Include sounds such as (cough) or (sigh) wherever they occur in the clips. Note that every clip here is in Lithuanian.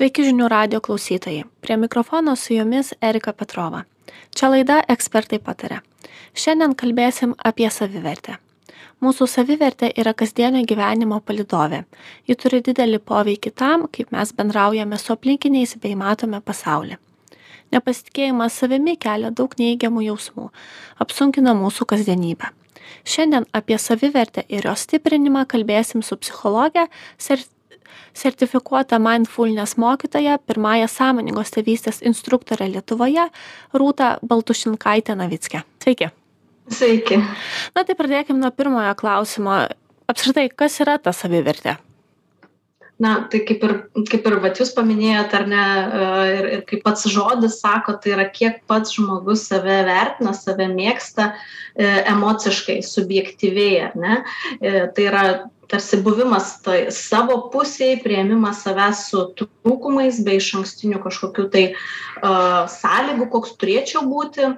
Sveiki žinių radio klausytojai. Prie mikrofono su jumis Erika Petrova. Čia laida Ekspertai patarė. Šiandien kalbėsim apie savivertę. Mūsų savivertė yra kasdienio gyvenimo palidovė. Ji turi didelį poveikį tam, kaip mes bendraujame su aplinkiniais bei matome pasaulį. Nepasitikėjimas savimi kelia daug neįgiamų jausmų, apsunkina mūsų kasdienybę. Šiandien apie savivertę ir jos stiprinimą kalbėsim su psichologė, sertifikuota mindfulness mokytoja, pirmąją sąmoningos tėvystės instruktorė Lietuvoje, Rūta Baltušinkaitė Navickė. Sveiki. Sveiki. Na tai pradėkime nuo pirmojo klausimo. Apskritai, kas yra ta savivertė? Na tai kaip ir kaip ir vat jūs paminėjot ar ne e, ir ir kaip pats žodis sako tai yra kiek pats žmogus save vertina save mėgsta e, emociškai subjektyviai ar ne? E, tai yra tarsi buvimas toj savo pusėj priėmimas savęs su trūkumais be išankstinių kažkokių tai uh, sąlygų koks turėčiau būti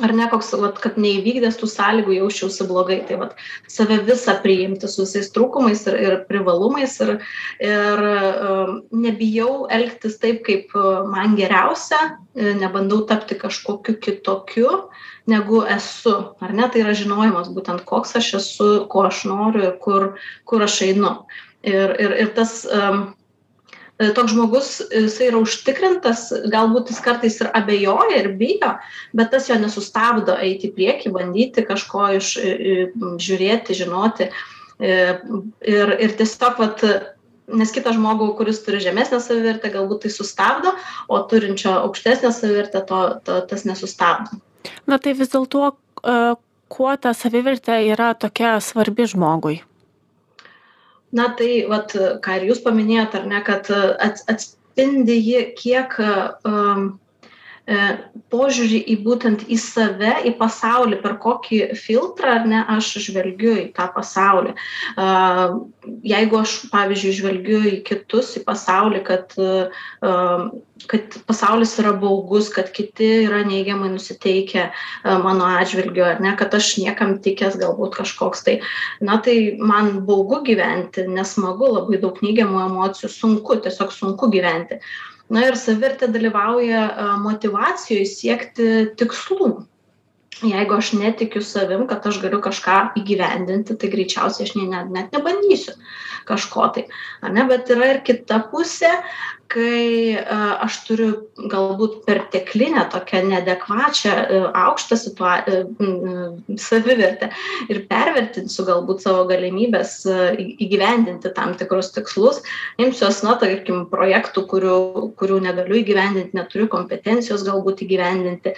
ar ne koks vat kad neįvykdęs tų sąlygų jausčiausi blogai tai vat save visą priimti su visais trūkumais ir ir privalumais ir ir um, nebijau elgtis taip kaip uh, man geriausia e, nebandau tapti kažkokiu kitokiu negu esu. Ar ne tai yra žinojimas būtent koks aš esu ko aš noriu ir kur kur aš einu. Ir ir ir tas um, toks žmogus jisai yra užtikrintas galbūt jis kartais ir abejoja ir bijo bet tas jo nesustabdo eiti į priekį bandyti kažko iš žiūrėti žinoti. E, ir ir tiesiog vat nes kitą žmogų kuris turi žemesnę savivertę galbūt tai sustabdo o turinčio aukštesnę savivertę to to tas nesustabdo. Na tai vis dėlto e, kuo ta savivertė yra tokia svarbi žmogui na tai vat ką ir jūs paminėjot ar ne kad ats atspindi ji kiek um, E, požiūrį į būtent į save, į pasaulį, per kokį filtrą ar ne aš žvelgiu į tą pasaulį. Jeigu aš, pavyzdžiui, žvelgiu į kitus, į pasaulį, kad, kad pasaulis yra baugus, kad kiti yra neigiamai nusiteikę mano atžvilgiu, ar ne, kad aš niekam tikęs galbūt kažkoks tai, na tai man baugu gyventi, nesmagu, labai daug neigiamų emocijų, sunku, tiesiog sunku gyventi na ir savivertė dalyvauja motyvacijoj siekti tikslų. Jeigu aš netikiu savim kad aš galiu kažką įgyvendinti tai greičiausiai aš nė net net nebandysiu kažko tai ne bet yra ir kita pusė kai aš turiu galbūt perteklinę tokią neadekvačią aukštą situa savivertę ir pervertinsiu galbūt savo galimybes įgyvendinti tam tikrus tikslus. Imsiuos na tarkim projektų kurių kurių negaliu įgyvendint neturiu kompetencijos galbūt įgyvendinti.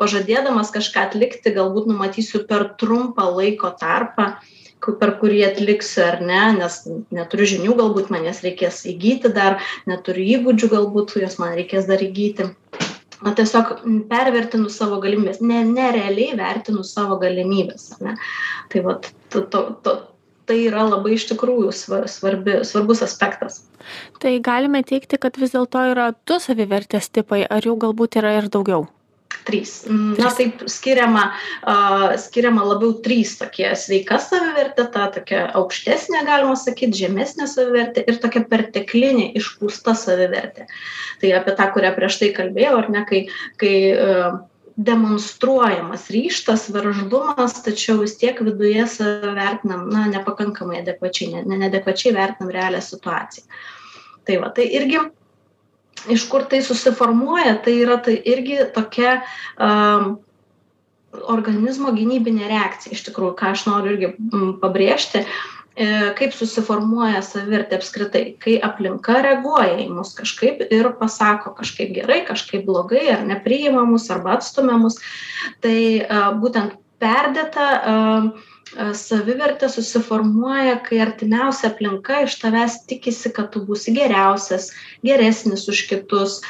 Pažadėdamas kažką atlikti galbūt numatysiu per trumpą laiko tarpą per kurį atliksiu ar ne nes neturiu žinių galbūt man jas reikės įgyti dar neturiu įgūdžių galbūt juos man reikės dar įgyti. Na tiesiog pervertinu savo galimybes ne nerealiai vertinu savo galimybes ar ne. Tai vat to to to tai yra labai iš tikrųjų svar svarbi svarbus aspektas. Tai galime teigti kad vis dėlto yra du savivertės tipai ar jų galbūt yra ir daugiau trys. Na taip skiriama a skiriama labiau trys tokie sveika savivertė ta tokia aukštesnė galima sakyt žemesnė savivertė ir tokia perteklinė išpūsta savivertė. Tai apie tą kurią prieš tai kalbėjau ar ne kai kai demonstruojamas ryžtas veržlumas tačiau vis tiek viduje save vertinam na nepakankamai adekvačiai ne neadekvačiai vertinam realią situaciją. Tai va tai irgi iš kur tai susiformuoja tai yra tai irgi tokia um, organizmo gynybinė reakcija iš tikrųjų ką aš noriu irgi pabrėžti e, kaip susiformuoja savivertė apskritai kai aplinka reaguoja į mus kažkaip ir pasako kažkaip gerai kažkaip blogai ar nepriima mus arba atstumia mus tai būtent perdėta savivertė susiformuoja kai artimiausia aplinka iš tavęs tikisi kad tu būsi geriausias geresnis už kitus.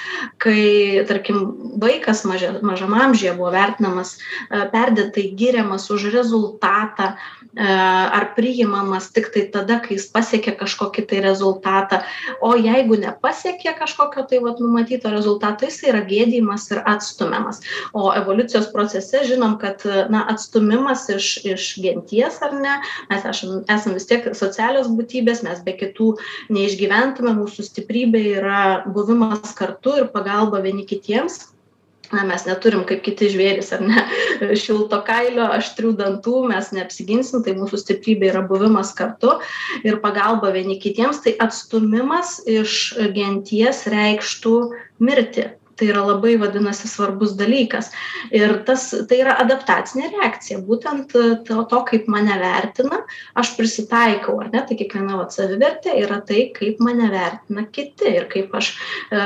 Kai tarkim vaikas maža mažam amžiuje buvo vertinamas perdėtai giriamas už rezultatą ar priimamas tiktai tada kai jis pasiekia kažkokį tai rezultatą. O jeigu nepasiekė kažkokio tai vat numatyto rezultato jisai yra gėdijamas ir atstumiamas. O evoliucijos procese žinom kad na atstūmimas iš iš gen genties ar ne? Mes esam esam vis tiek socialios būtybės mes be kitų neišgyventume mūsų stiprybė yra buvimas kartu ir pagalba vieni kitiems. Na mes neturim kaip kiti žvėrys ar ne (laughs) šilto kailio aštrių dantų mes neapsiginsim tai mūsų stiprybė yra buvimas kartu ir pagalba vieni kitiems. Tai atstūmimas iš genties reikštų mirtį tai yra labai vadinasi svarbus dalykas. Ir tas tai yra adaptacinė reakcija būtent e, to to kaip mane vertina aš prisitaikau ar ne tai kiekviena vat savivertė yra tai kaip mane vertina kiti ir kaip aš e,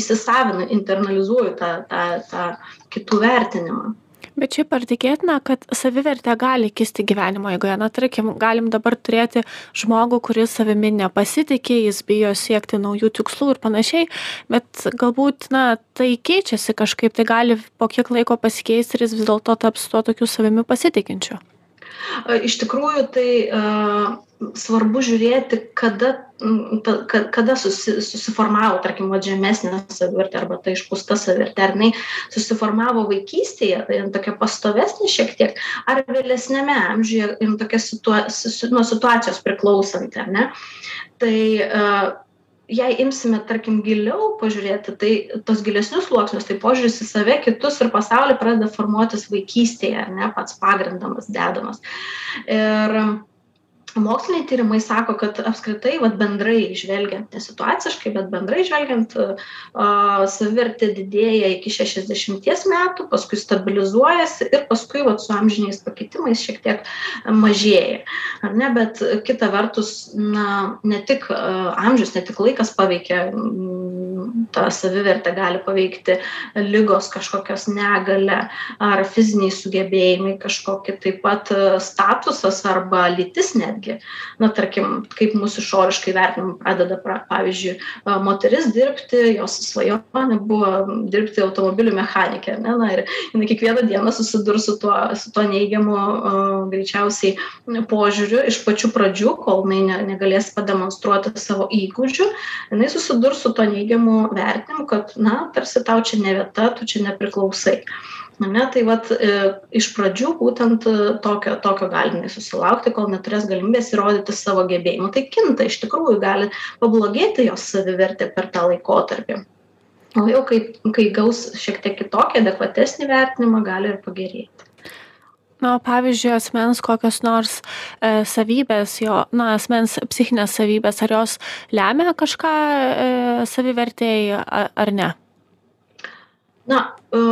įsisavinu internalizuoju tą tą tą kitų vertinimą bet šiaip ar tikėtina kad savivertė gali kisti gyvenimo eigoje? Na tarkim galim dabar turėti žmogų kuris savimi nepasitiki jis bijo siekti naujų tikslų ir panašiai bet galbūt na tai keičiasi kažkaip tai gali po kiek laiko pasikeisti ir jis vis dėlto taps tuo tokiu savimi pasitikinčiu Iš tikrųjų, tai svarbu žiūrėti, kada, ka, kada susi, susiformavo, tarkim, žemesnė savivertė arba ta išpūsta savivertė, ar jinai susiformavo vaikystėje, tai tokia pastovesnė šiek tiek, ar vėlesnėme amžiuje, tokia situa, nuo situacijos priklausanti, ar ne. Tai jei imsime tarkim giliau pažiūrėti tai tuos gilesnius sluoksnius tai požiūris į save kitus ir pasaulį pradeda formuotis vaikystėje ar ne pats pagrindamas dedamas. Ir moksliniai tyrimai sako kad apskritai vat bendrai žvelgiant ne situaciškai bet bendrai žvelgiant a savivertė didėja iki šešiasdešimties metų paskui stabilizuojasi ir paskui vat su amžiniais pakitimais šiek tiek mažėja ar ne? Bet kita vertus na ne tik amžius ne tik laikas paveikia tą savivertę gali paveikti ligos kažkokios negalia ar fiziniai sugebėjimai kažkokie taip pat statusas arba lytis netgi. Na tarkim kaip mus išoriškai vertinam pradeda pra pavyzdžiui moteris dirbti jos svajonė buvo dirbti automobilių mechanike ar ne na ir jinai kiekvieną dieną susidurs su tuo su tuo neigiamu greičiausiai požiūriu iš pačių pradžių kol jinai ne negalės pademonstruoti savo įgūdžių jinai susidurs su tuo neigiamu vertinimu kad na tarsi tau čia ne vieta tu čia nepriklausai. Ane tai vat e, iš pradžių būtent e, tokio tokio gali jinai susilaukti kol neturės galimybės įrodyti savo gebėjimų. Tai kinta iš tikrųjų gali pablogėti jos savivertė per tą laikotarpį. O jau kai kai gaus šiek tiek kitokį adekvatesnį vertinimą gali ir pagerėti na o pavyzdžiui asmens kokios nors e, savybės jo na asmens psichinės savybės ar jos lemia kažką e, savivertei ar ne? Na e,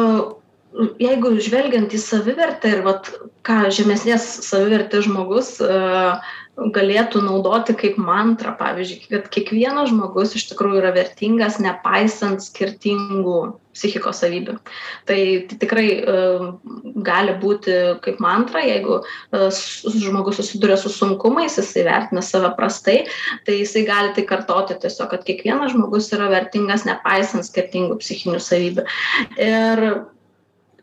jeigu žvelgiant į savivertę ir vat ką žemesnės savivertės žmogus e, galėtų naudoti kaip mantrą. Pavyzdžiui kad kiekvienas žmogus iš tikrųjų yra vertingas nepaisant skirtingų psichikos savybių. Tai tikrai e, gali būti kaip mantra jeigu e, žmogus susiduria su sunkumais jisai vertina save prastai tai jisai gali tai kartoti tiesiog kad kiekvienas žmogus yra vertingas nepaisant skirtingų psichinių savybių. Ir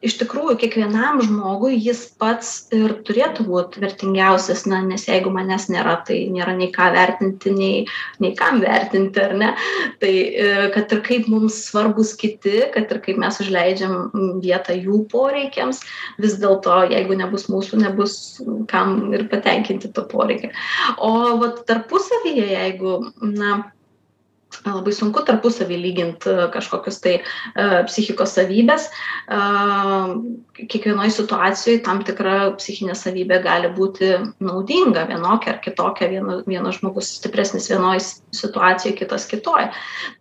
iš tikrųjų kiekvienam žmogui jis pats ir turėtų būt vertingiausias na nes jeigu manęs nėra tai nėra nei ką vertinti nei nei kam vertinti ar ne? Tai e, kad ir kaip mums svarbūs kiti kad ir kaip mes užleidžiam vietą jų poreikiams vis dėlto jeigu nebus mūsų nebus kam ir patenkinti to poreikio. O vat tarpusavyje jeigu na labai sunku tarpusavy lygint e, kažkokius tai e, psichikos savybes. E, kiekvienoje situacijoje tam tikra psichinė savybė gali būti naudinga, vienokia ar kitokia, vienas žmogus stipresnis vienoje situacijoje, kitas kitoje.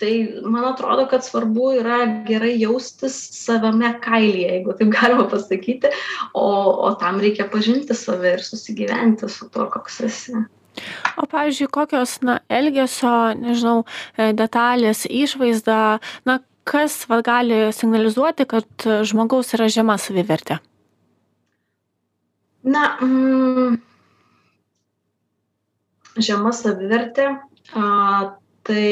Tai man atrodo, kad svarbu yra gerai jaustis savame kailyje, jeigu taip galima pasakyti, o, o tam reikia pažinti save ir susigyventi su tuo, koks esi o pavyzdžiui kokios na elgesio nežinau e, detalės išvaizda na kas va gali signalizuoti kad žmogaus yra žema savivertė? Na mm, žema savivertė a, tai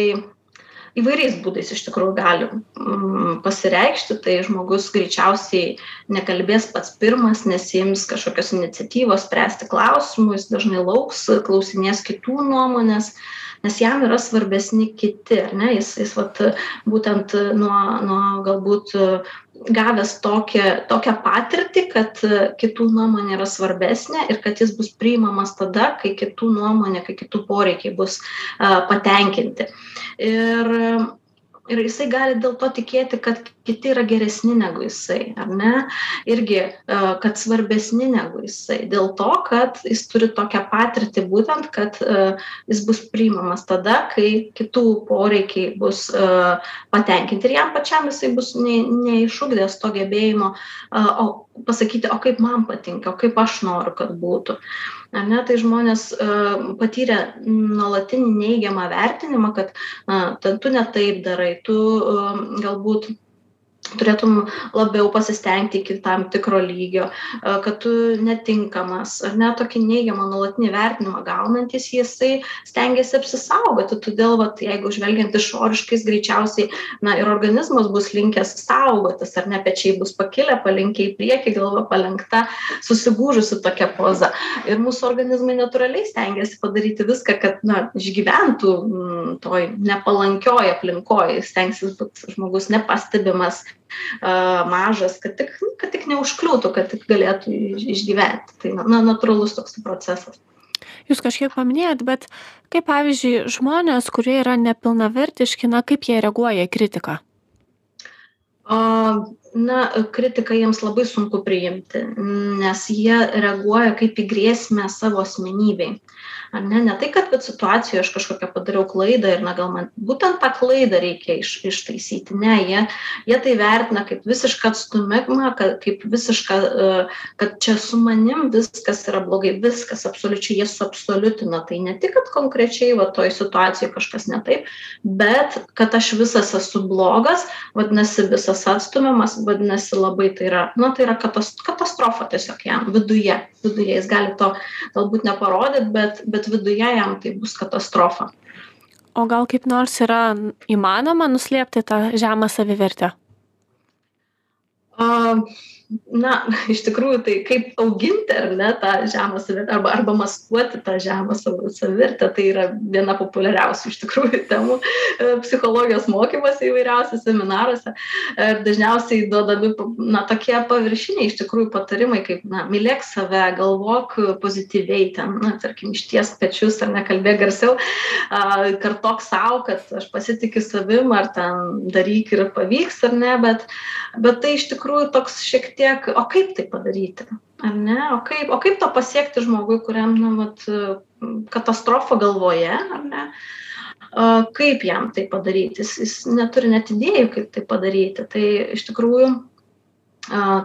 įvairiais būdais iš tikrųjų gali mm, pasireikšti tai žmogus greičiausiai nekalbės pats pirmas nesiims kažkokios iniciatyvos spręsti klausimų jis dažnai lauks klausinės kitų nuomonės nes jam yra svarbesni kiti ar ne? Jis jis vat būtent nuo nuo galbūt gavęs tokią tokią patirtį kad kitų nuomonė yra svarbesnė ir kad jis bus priimamas tada kai kitų nuomonė kai kitų poreikiai bus patenkinti. Ir ir jisai gali dėl to tikėti kad kiti yra geresni negu jisai ar ne? Irgi e, kad svarbesni negu jisai. Dėl to kad jis turi tokią patirtį būtent kad e, jis bus priimamas tada kai kitų poreikiai bus e, patenkinti ir jam pačiam jisai bus ne neišugdęs to gebėjimo o pasakyti o kaip man patinka o kaip aš noriu kad būtų. Ar ne tai žmonės patyrę nuolatinį neigiamą vertinimą kad na tu ne taip darai tu galbūt turėtum labiau pasistengti iki tam tikro lygio, kad tu netinkamas, ar ne tokį neigiamą nuolatinį vertinimą gaunantis, jisai stengiasi apsisaugoti. Todėl, vat, jeigu žvelgiant išoriškais, greičiausiai, na ir organizmas bus linkęs saugotis, ar ne pečiai bus pakilę, palinkę į priekį, galva palenkta, susigūžusi tokia poza. Ir mūsų organizmai natūraliai stengiasi padaryti viską, kad, na, išgyventų m, mm, toj nepalankioj aplinkoje, stengsis būti žmogus nepastebimas, mažas, kad tik, kad tik neužkliūtų, kad tik galėtų išgyventi. Tai na, natūralus toks procesas. Jūs kažkiek paminėjot, bet kaip pavyzdžiui žmonės, kurie yra nepilnavertiški, na kaip jie reaguoja į kritiką? Na, kritiką jiems labai sunku priimti, nes jie reaguoja kaip į grėsmę savo asmenybei ar ne ne tai kad vat situacijoj aš kažkokią padariau klaidą ir na gal man būtent tą klaidą reikia iš ištaisyti. Ne jie jie tai vertina kaip visišką atstūmimą kad kaip visišką e, kad čia su manim viskas yra blogai viskas absoliučiai jie suabsoliutina. Tai ne tik kad konkrečiai va toj situacijoj kažkas ne taip bet kad aš visas esu blogas vadinasi visas atstumiamas vadinasi labai tai yra na tai yra katas katastrofa tiesiog jam viduje viduje jis gali to galbūt neparodyt bet bet viduje jam tai bus katastrofa. O gal kaip nors yra įmanoma nuslėpti tą žemą savivertę? Uh, na (laughs) iš tikrųjų tai kaip auginti ar ne tą žemą savivertę arba arba maskuoti tą žemą savo savivertę tai yra viena populiariausių iš tikrųjų (laughs) temų e, psichologijos mokymuose įvairiausiuose seminaruose. Ir dažniausiai duodami na tokie paviršiniai iš tikrųjų patarimai kaip na mylėk save galvok pozityviai ten na tarkim ištiesk pečius ar ne kalbėk garsiau a kartok sau kad aš pasitikiu savim ar ten daryk ir pavyks ar ne bet bet tai iš tikrųjų toks šiek tiek o kaip tai padaryti ar ne? O kaip o kaip to pasiekti žmogui kuriam na vat katastrofa galvoje ar ne? Kaip jam tai padaryti? Jis jis neturi net idėjų kaip tai padaryti. Tai iš tikrųjų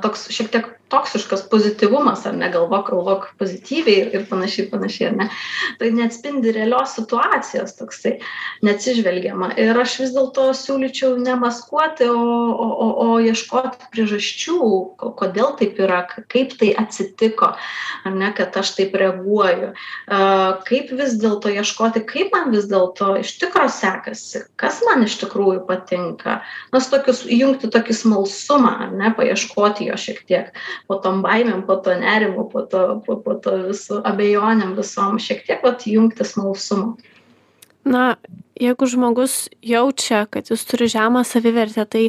toks šiek tiek toksiškas pozityvumas ar ne galvok galvok pozityviai ir panašiai panašiai ar ne tai neatspindi realios situacijos toksai neatsižvelgiama. Ir aš vis dėlto siūlyčiau ne maskuoti o o o o ieškoti priežasčių kodėl taip yra kaip tai atsitiko ar ne kad aš taip reaguoju. Kaip vis dėlto ieškoti kaip man vis dėlto iš tikro sekasi kas man iš tikrųjų patinka. Na su tokius įjungti tokį smalsumą ar ne paieškoti jo šiek tiek po tom baimėm po tuo nerimu po to po po to visu abejonėm visom šiek tiek vat įjungti smalsumo na jeigu žmogus jaučia kad jis turi žemą savivertę tai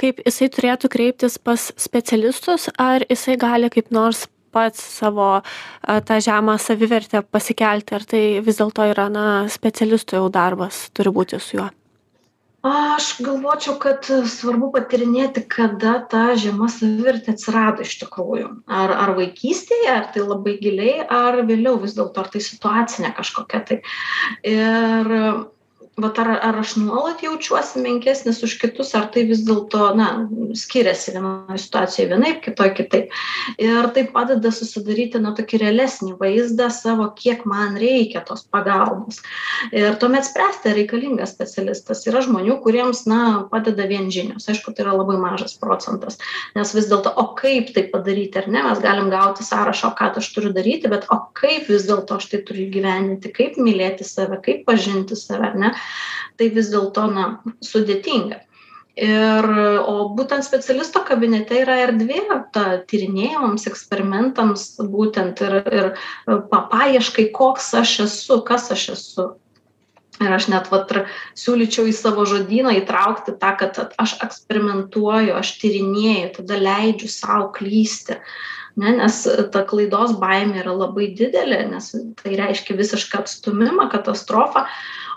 kaip jisai turėtų kreiptis pas specialistus ar jisai gali kaip nors pats savo tą žemą savivertę pasikelti ar tai vis dėlto yra na specialisto jau darbas turi būti su juo aš galvočiau kad svarbu patyrinėti kada ta žema savivertė atsirado iš tikrųjų. Ar ar vaikystėje ar tai labai giliai ar vėliau vis dėlto ar tai situacinė kažkokia tai. Ir vat ar ar aš nuolat jaučiuosi menkesnis už kitus ar tai vis dėlto na skiriasi vienoj situacijoj vienaip kitoj kitaip. Ir tai padeda susidaryti na tokį realesnį vaizdą savo kiek man reikia tos pagalbos. Ir tuomet spręsti ar reikalingas specialistas. Yra žmonių kuriems na padeda vien žinios. Aišku tai yra labai mažas procentas. Nes vis dėlto o kaip tai padaryti ar ne? Mes galim gauti sąrašą ką aš turiu daryti bet o kaip vis dėlto aš tai turiu įgyvendinti? Kaip mylėti save? Kaip pažinti save ar ne tai vis dėlto na sudėtinga ir o būtent specialisto kabinete yra erdvė ta tyrinėjimams eksperimentams būtent ir ir pa paieškai koks aš esu kas aš esu Ir aš net vat, siūlyčiau į savo žodyną įtraukti tą, kad aš eksperimentuoju, aš tyrinėju, tada leidžiu savo klysti. Ne, nes ta klaidos baimė yra labai didelė, nes tai reiškia visišką atstumimą, katastrofą.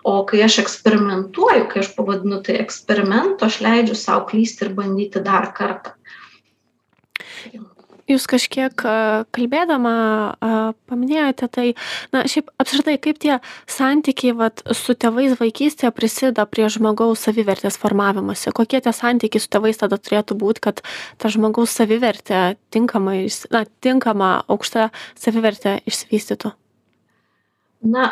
O kai aš eksperimentuoju, kai aš pavadinu tai eksperimentu, aš leidžiu savo klysti ir bandyti dar kartą. Jūs kažkiek kalbėdama paminėjote tai na šiaip apskritai kaip tie santykiai vat su tėvais vaikystėje prisideda prie žmogaus savivertės formavimosi? Kokie tie santykiai su tėvais tada turėtų būt kad ta žmogaus savivertė tinkamai na tinkama aukšta savivertė išsivystytų? Na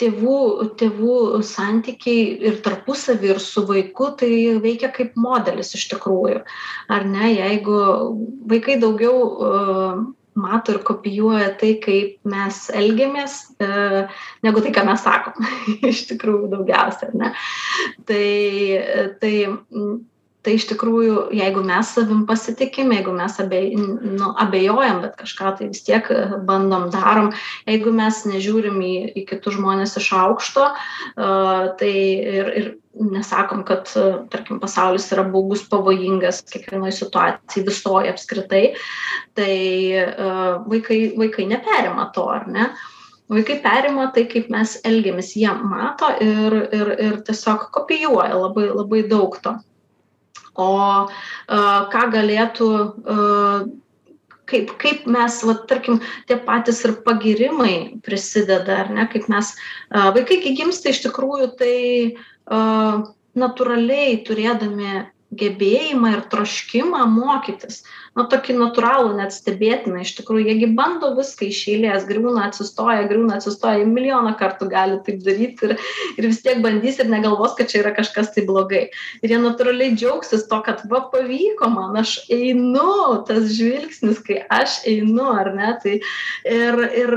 tėvų tėvų santykiai ir tarpusavy ir su vaiku tai veikia kaip modelis iš tikrųjų ar ne jeigu vaikai daugiau uh, mato ir kopijuoja tai, kaip mes elgiamės, e, negu tai, ką mes sakom. (laughs) Iš tikrųjų, daugiausia, ne? Tai, tai tai iš tikrųjų jeigu mes savim pasitikim jeigu mes abej nu abejojam bet kažką tai vis tiek e, bandom darom jeigu mes nežiūrim į į kitus žmones iš aukšto a e, tai ir ir nesakom kad e, tarkim pasaulis yra baugus pavojingas kiekvienoj situacijoj visoj apskritai tai a vaikai vaikai neperima to ar ne? Vaikai perima tai kaip mes elgiamės jie mato ir ir ir tiesiog kopijuoja labai labai daug to o ką galėtų kaip, kaip mes, va, tarkim, tie patys ir pagirimai prisideda, ar ne, kaip mes, vaikai, kai gimsta iš tikrųjų, tai natūraliai turėdami gebėjimą ir troškimą mokytis. Na tokį natūralų net stebėtiną iš tikrųjų jie gi bando viską iš eilės griūna atsistoja griūna atsistoja milijoną kartų gali taip daryt ir ir vis tiek bandys ir negalvos kad čia yra kažkas tai blogai. Ir jie natūraliai džiaugsis tuo kad va pavyko man aš einu tas žvilgsnis kai aš einu ar ne tai ir ir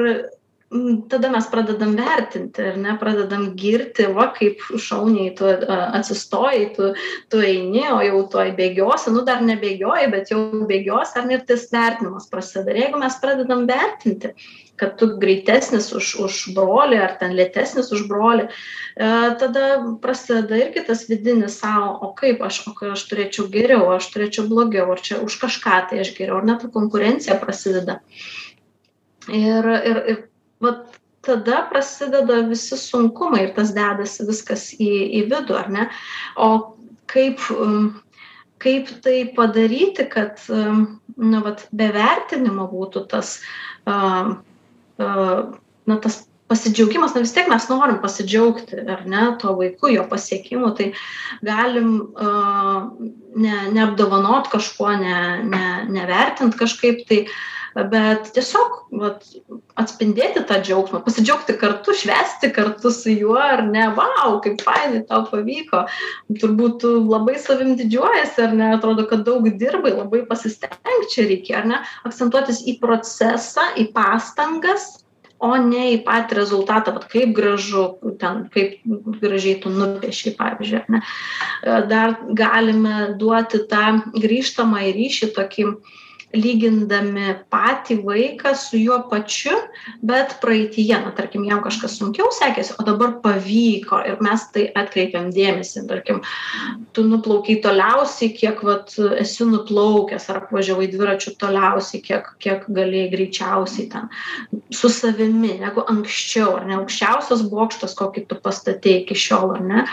tada mes pradedam vertinti ar ne pradedam girti va kaip šauniai tu atsistojai tu tu eini o jau tuoj bėgiosi nu dar nebėgioji bet jau bėgiosi ar ir tas vertinimas prasideda. Ir jeigu mes pradedam vertinti kad tu greitesnis už už brolį ar ten lėtesnis už brolį e, tada prasideda irgi tas vidinis sau o kaip aš o kai aš turėčiau geriau aš turėčiau blogiau ar čia už kažką tai aš geriau ar ne ta konkurencija prasideda. Ir ir ir vat tada prasideda visi sunkumai ir tas dedasi viskas į, į vidų, ar ne? O kaip, um, kaip tai padaryti, kad um, na, vat, be vertinimo būtų tas, uh, uh, na, tas pasidžiaugimas, na vis tiek mes norim pasidžiaugti, ar ne, to vaiku, jo pasiekimu, tai galim uh, ne, neapdovanot kažkuo, ne, ne, nevertint kažkaip, tai uh, bet tiesiog vat atspindėti tą džiaugsmą pasidžiaugti kartu švęsti kartu su juo ar ne? Vau kaip fainai tau pavyko. Turbūt tu labai savim didžiuojiesi ar ne? Atrodo kad daug dirbai labai pasistengt čia reikėjo ar ne? Akcentuotis į procesą į pastangas o ne į patį rezultatą vat kaip gražu ten kaip gražiai tu nupiešei pavyzdžiui ne? Dar galime duoti tą grįžtamąjį ryšį tokį lygindami patį vaiką su juo pačiu bet praeityje na tarkim jam kažkas sunkiau sekėsi o dabar pavyko ir mes tai atkreipiam dėmesį tarkim tu nuplaukei toliausiai kiek vat esi nuplaukęs ar apvažiavai dviračiu toliausiai kiek kiek galėjai greičiausiai ten su savimi negu anksčiau ar ne? Aukščiausias bokštas kokį tu pastatei iki šiol ar ne?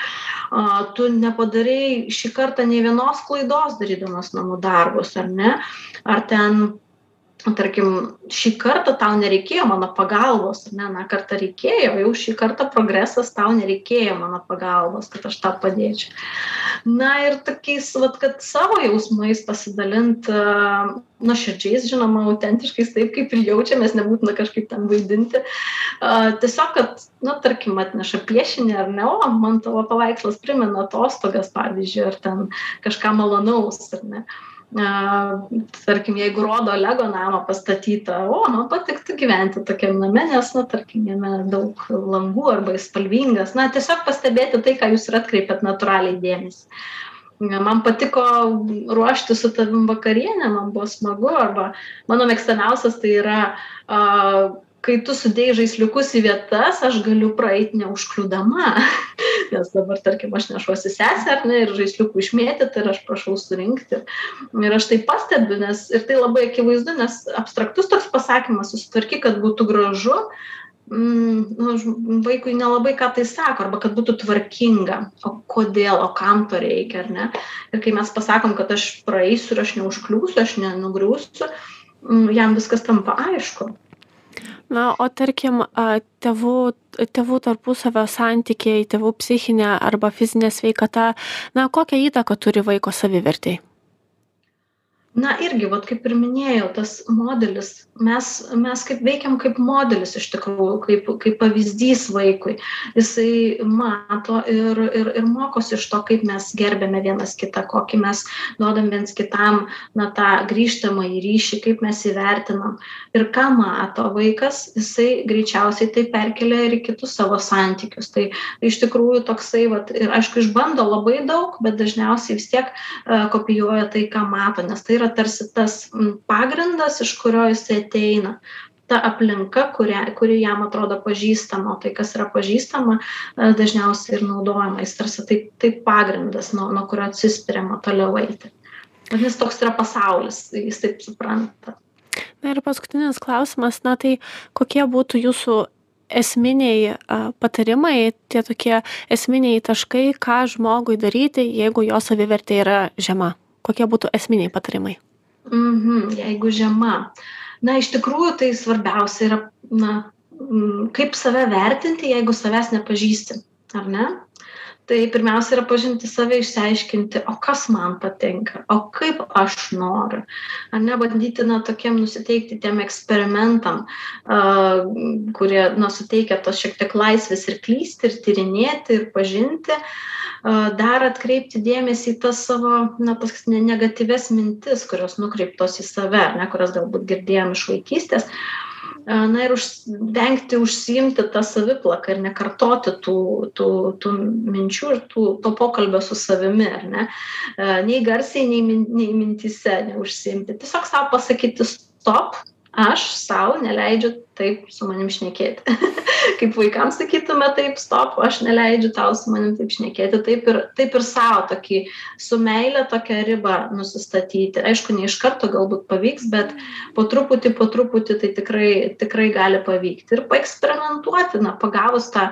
A tu nepadarei šį kartą nė vienos klaidos darydamas namų darbus ar ne? Ar ten tarkim šį kartą tau nereikėjo mano pagalbos ar ne aną kartą reikėjo jau šį kartą progresas tau nereikėjo mano pagalbos kad aš tau padėčiau. Na ir tokiais vat kad savo jausmais pasidalint nuoširdžiais žinoma autentiškais taip kaip ir jaučiamės nebūtina kažkaip ten vaidinti. Tiesiog kad na tarkim atneša piešinį ar ne o man tavo paveikslas primena atostogas pavyzdžiui ar ten kažką malonaus ar ne tarkim jeigu rodo lego namą pastatytą o man patiktų gyventi tokiam name nes na tarkim jame daug langų arba jis spalvingas na tiesiog pastebėti tai ką jūs ir atkreipiat natūraliai dėmesį man patiko ruošti su tavim vakarienę man buvo smagu arba mano mėgstamiausias tai yra kai tu sudėjai žaisliukus į vietas, aš galiu praeiti neužkliūdama. (laughs) Nes dabar, tarkim, aš nešuosi sesę ar ne ir žaisliukų išmėtyti ir aš prašau surinkti. Ir aš tai pastebiu, nes ir tai labai akivaizdu, nes abstraktus toks pasakymas, susitvarky, kad būtų gražu, mm, nu, vaikui nelabai ką tai sako, arba kad būtų tvarkinga, o kodėl, o kam to reikia, ar ne. Ir kai mes pasakom, kad aš praeisiu ir aš neužkliūsiu, aš nenugriūsiu, mm, jam viskas tampa aišku na o tarkim a tėvų tėvų tarpusavio santykiai tėvų psichinė arba fizinė sveikata na kokią įtaką turi vaiko savivertei na irgi vat kaip ir minėjau tas modelis mes mes kaip veikiam kaip modelis iš tikrųjų kaip kaip pavyzdys vaikui. Jisai mato ir ir ir mokosi iš to kaip mes gerbiame vienas kitą kokį mes duodam viens kitam na tą grįžtamąjį ryšį kaip mes įvertinam. Ir ką mato vaikas jisai greičiausiai tai perkelia ir į kitus savo santykius. Tai iš tikrųjų toksai vat ir aišku išbando labai daug bet dažniausiai vis tiek a kopijuoja tai ką mato nes tai yra tarsi tas pagrindas, iš kurio jisai ateina ta aplinka, kuria, kuri jam atrodo pažįstama, tai, kas yra pažįstama, e, dažniausiai ir naudojama. Jis tarsi tai, tai pagrindas, nuo, nuo kurio atsispiriama toliau eiti. Vadinasi, toks yra pasaulis, jis taip supranta. Na ir paskutinis klausimas, na tai kokie būtų jūsų esminiai patarimai, tie tokie esminiai taškai, ką žmogui daryti, jeigu jo savivertė yra žema? Kokie būtų esminiai patarimai? Mhm, jeigu žema. Na, iš tikrųjų, tai svarbiausia yra, na, kaip save vertinti, jeigu savęs nepažįsti, ar ne? Tai pirmiausia yra pažinti save, išsiaiškinti, o kas man patinka, o kaip aš noriu. Ar ne bandyti, na, tokiem nusiteikti tiem eksperimentam, uh, kurie, na, suteikia tos šiek tiek laisvės ir klysti, ir tyrinėti, ir pažinti. Uh, dar atkreipti dėmesį į tas savo, na, tas negatyves mintis, kurios nukreiptos į save, ne, kurias galbūt girdėjom iš vaikystės. Na ir už, vengti užsiimti tą saviplaką ir nekartoti tų, tų, tų minčių ir tų, to pokalbio su savimi, ar ne? Nei garsiai, nei, nei mintise neužsiimti. Tiesiog savo pasakyti stop, aš sau neleidžiu taip su manim šnekėti. (laughs) Kaip vaikams sakytume, taip, stop, aš neleidžiu tau su manim taip šnekėti, taip ir, taip ir savo tokį su meilė tokią ribą nusistatyti. Aišku, ne iš karto galbūt pavyks, bet po truputį, po truputį tai tikrai, tikrai gali pavykti. Ir paeksperimentuoti, na, pagavus tą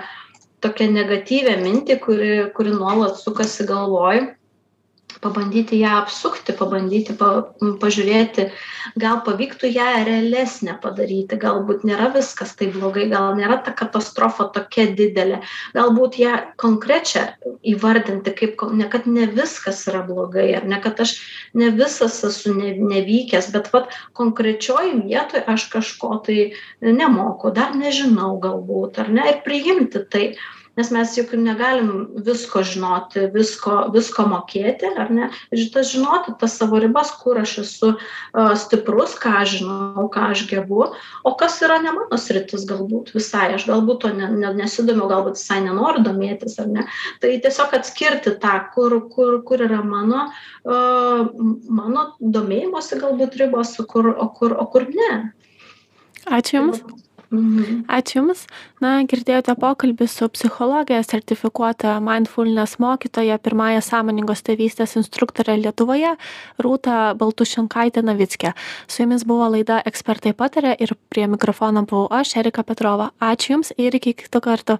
tokią negatyvę mintį, kuri, kuri nuolat sukasi galvoj pabandyti ją apsukti, pabandyti pa, pažiūrėti, gal pavyktų ją realesnę padaryti, galbūt nėra viskas taip blogai, gal nėra ta katastrofa tokia didelė, galbūt ją konkrečią įvardinti, kaip, ne kad ne viskas yra blogai, ar ne kad aš ne visas esu ne, nevykęs, bet vat, konkrečioj vietoje aš kažko tai nemoku, dar nežinau galbūt, ar ne, ir priimti tai nes mes juk negalim visko žinoti, visko, visko mokėti, ar ne? Ir tas žinoti tas savo ribas, kur aš esu uh, stiprus, ką aš žinau, ką aš gebu, o kas yra ne mano sritis galbūt visai, aš galbūt to ne, ne, nesidomiu, galbūt visai nenoriu domėtis, ar ne? Tai tiesiog atskirti tą, kur, kur, kur yra mano, uh, mano domėjimosi galbūt ribos, o kur, o kur, o kur ne. Ačiū Jums. Mhm. Ačiū Jums. Na, girdėjote pokalbį su psichologija sertifikuota mindfulness mokytoja, pirmąją sąmoningos tėvystės instruktorė Lietuvoje, Rūta Baltušinkaitė Navickė. Su Jumis buvo laida Ekspertai patarė ir prie mikrofono buvau aš, Erika Petrova. Ačiū Jums ir iki kito karto.